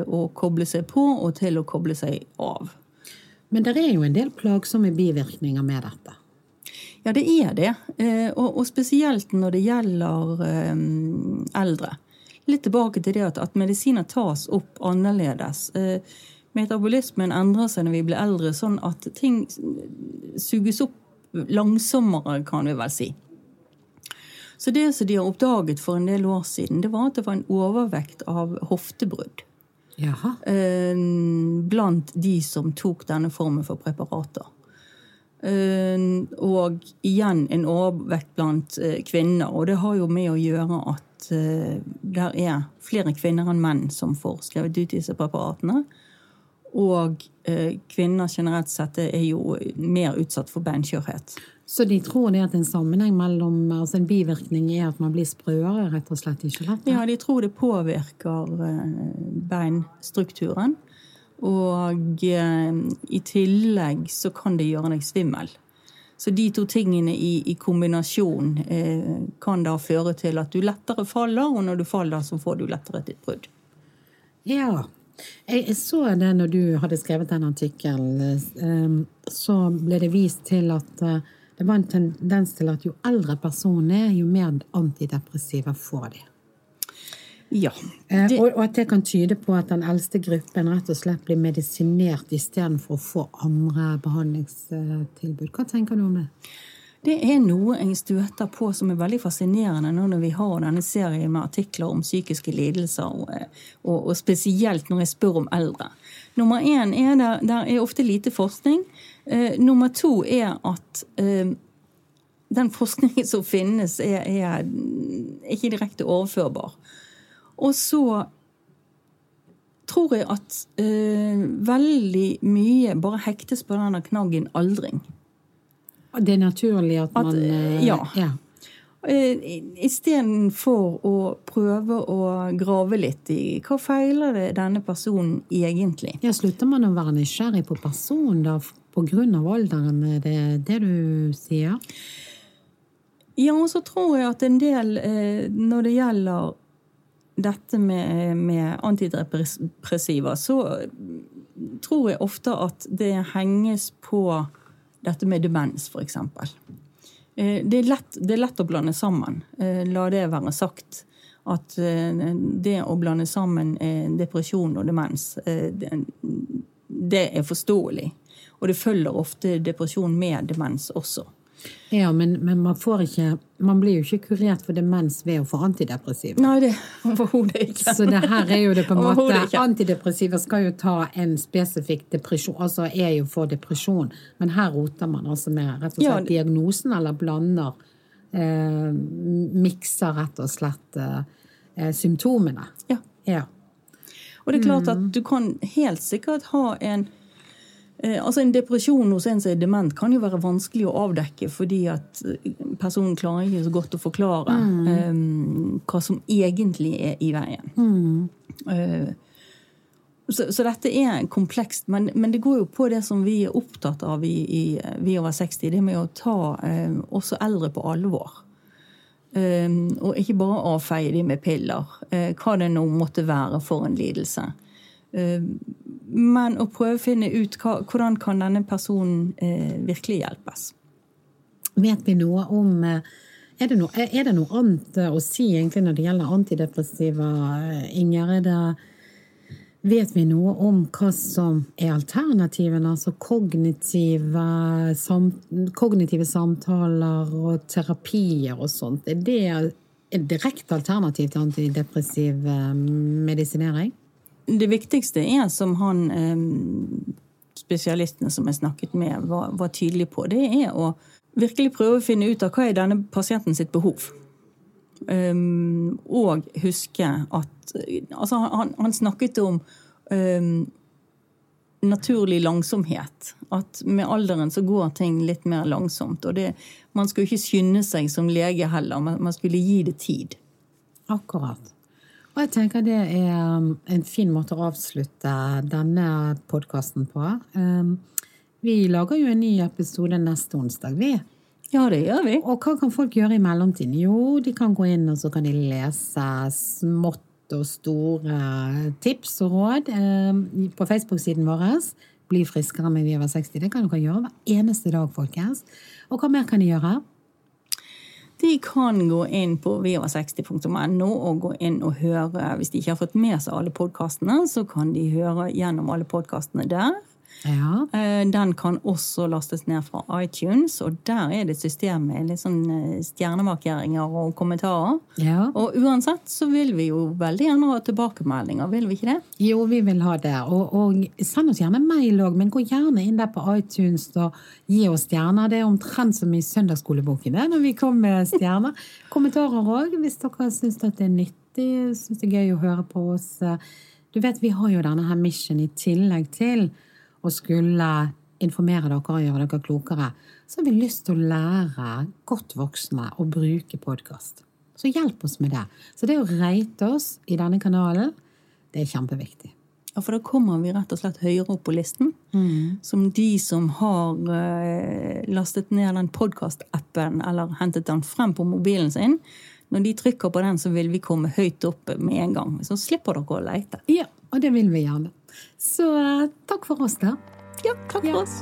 å koble seg på og til å koble seg av. Men det er jo en del plagsomme bivirkninger med dette? Ja, det er det. Eh, og, spesielt når det gjelder eh, eldre. Litt tilbake til det at, at medisiner tas opp annerledes. Eh, metabolismen endrer seg når vi blir eldre, sånn at ting suges opp langsommere, kan vi vel si. Så det som de har oppdaget for en del år siden, det var at det var en overvekt av hoftebrudd. Jaha. Eh, blant de som tok denne formen for preparater. Eh, og igjen en overvekt blant eh, kvinner. Og det har jo med å gjøre at det er flere kvinner enn menn som får skrevet ut disse preparatene. Og kvinner generelt sett er jo mer utsatt for beinskjørhet. Så de tror det at en sammenheng mellom altså En bivirkning er at man blir sprøere rett og slett i skjelettet? Ja, de tror det påvirker eh, beinstrukturen. Og eh, i tillegg så kan det gjøre deg svimmel. Så de to tingene i, i kombinasjon eh, kan da føre til at du lettere faller, og når du faller, så får du lettere et brudd. Ja. Jeg, så det når du hadde skrevet den artikkelen, eh, så ble det vist til at eh, det var en tendens til at jo eldre personen er, jo mer antidepressiva får de. Ja. Eh, Det, og at det kan tyde på at den eldste gruppen rett og slett blir medisinert istedenfor å få andre behandlingstilbud. Hva tenker du om det? Det er noe jeg støter på som er veldig fascinerende nå når vi har denne serien med artikler om psykiske lidelser, og, og, og spesielt når jeg spør om eldre. Nummer én er der, der er ofte lite forskning. Eh, nummer to er at eh, den forskningen som finnes, er, er ikke direkte overførbar. Og så tror jeg at eh, veldig mye bare hektes på denne knaggen aldring. Det er naturlig at At, man eh, ja. ja. Eh, Istedenfor å prøve å grave litt i hva feiler det denne personen egentlig. Ja, Slutter man å være nysgjerrig på personen da, på grunn av alderen? Er det det du sier? Ja, og så tror jeg at en del, eh, når det gjelder dette med, med antidepressiva, så tror jeg ofte at det henges på dette med demens, f.eks. Eh, Det, det er lett å blande sammen. Eh, La det være sagt. At eh, det å blande sammen depresjon og demens, det er forståelig. Og det følger ofte depresjon med demens også. Ja, men, men man får ikke Man blir jo ikke kurert for demens ved å få antidepressiva. Nei, det overhodet ikke. Så det her er jo det på en måte. Antidepressiva skal jo ta en spesifikk depresjon, altså er jo for depresjon. Men her roter man altså med rett og slett ja. diagnosen, eller blander eh, Mikser rett og slett eh, symptomene. Ja. Ja. Og det er klart at du kan helt sikkert ha en Altså En depresjon hos en som er dement, kan jo være vanskelig å avdekke fordi at eh, personen klarer ikke så godt å forklare eh, hva som egentlig er i veien. Eh, så, så dette er komplekst, men, men det går jo på det som vi er opptatt av i, i Vi over 60, det med å ta eh, også eldre på alvor. Um, og ikke bare avfeie de med piller, uh, hva det nå måtte være for en lidelse. Um, men å prøve å finne ut hva, hvordan kan denne personen eh, virkelig hjelpes. Vet vi noe om eh, er det, noe, er det noe annet eh, å si egentlig når det gjelder antidepressiva, eh, Inger? Er det, vet vi noe om hva som er alternativene? Altså kognitive, sam, kognitive samtaler og terapier og sånt. Er det et direkte alternativ til antidepressiv eh, medisinering? Det viktigste er, som han spesialistene som jeg snakket med, var, var tydelig på, det er å virkelig prøve å finne ut av hva er denne pasienten sitt behov. Um, og huske at altså han, han snakket om um, naturlig langsomhet. At med alderen så går ting litt mer langsomt. Og det, man skulle ikke skynde seg som lege heller, man, man skulle gi det tid. Akkurat. Og jeg tenker det er um, en fin måte å avslutte denne podkasten på. Um, Vi lager jo en ny episode neste onsdag, vi. Ja, det gjør vi. Og hva kan folk gjøre i mellomtiden? Jo, de kan gå inn og så kan de lese smått og store tips og råd um, på Facebook-siden vår. Bli friskere med Vi over 60. Det kan dere gjøre hver eneste dag, folkens. Og hva mer kan de gjøre? De kan gå inn på Viva 60.no og gå inn og høre. Hvis de ikke har fått med seg alle podkastene, så kan de høre gjennom alle podkastene der. Ja. Eh, Den kan også lastes ned fra iTunes, og der er det et system med litt sånn eh, stjernemarkeringer og kommentarer. ja. Og uansett så vil vi jo veldig gjerne ha tilbakemeldinger, vil vi ikke det? Jo, vi vil ha det. Og, og send oss gjerne mail òg, men gå gjerne inn der på iTunes og gi oss stjerner. Det er omtrent som i søndagsskoleboken det, når vi kommer med stjerner. Kommentarer òg, hvis dere syns det er nyttig, syns det er gøy å høre på oss. Du vet, vi har jo denne her mission i tillegg til å skulle informere dere og gjøre dere klokere. Så har vi lyst til å lære godt voksne å bruke podkast. Så hjelp oss med det. Så det å rate oss i denne kanalen, det er kjempeviktig. Ja, for da kommer vi rett og slett høyere opp på listen. Som de som har eh, lastet ned den podkast-appen eller hentet den frem på mobilen sin. Når de trykker på den, så vil vi komme høyt opp med en gang. Så slipper dere å leite. Ja, og det vil vi gjerne. Så eh, takk for oss, da. Ja, takk Ja. for oss.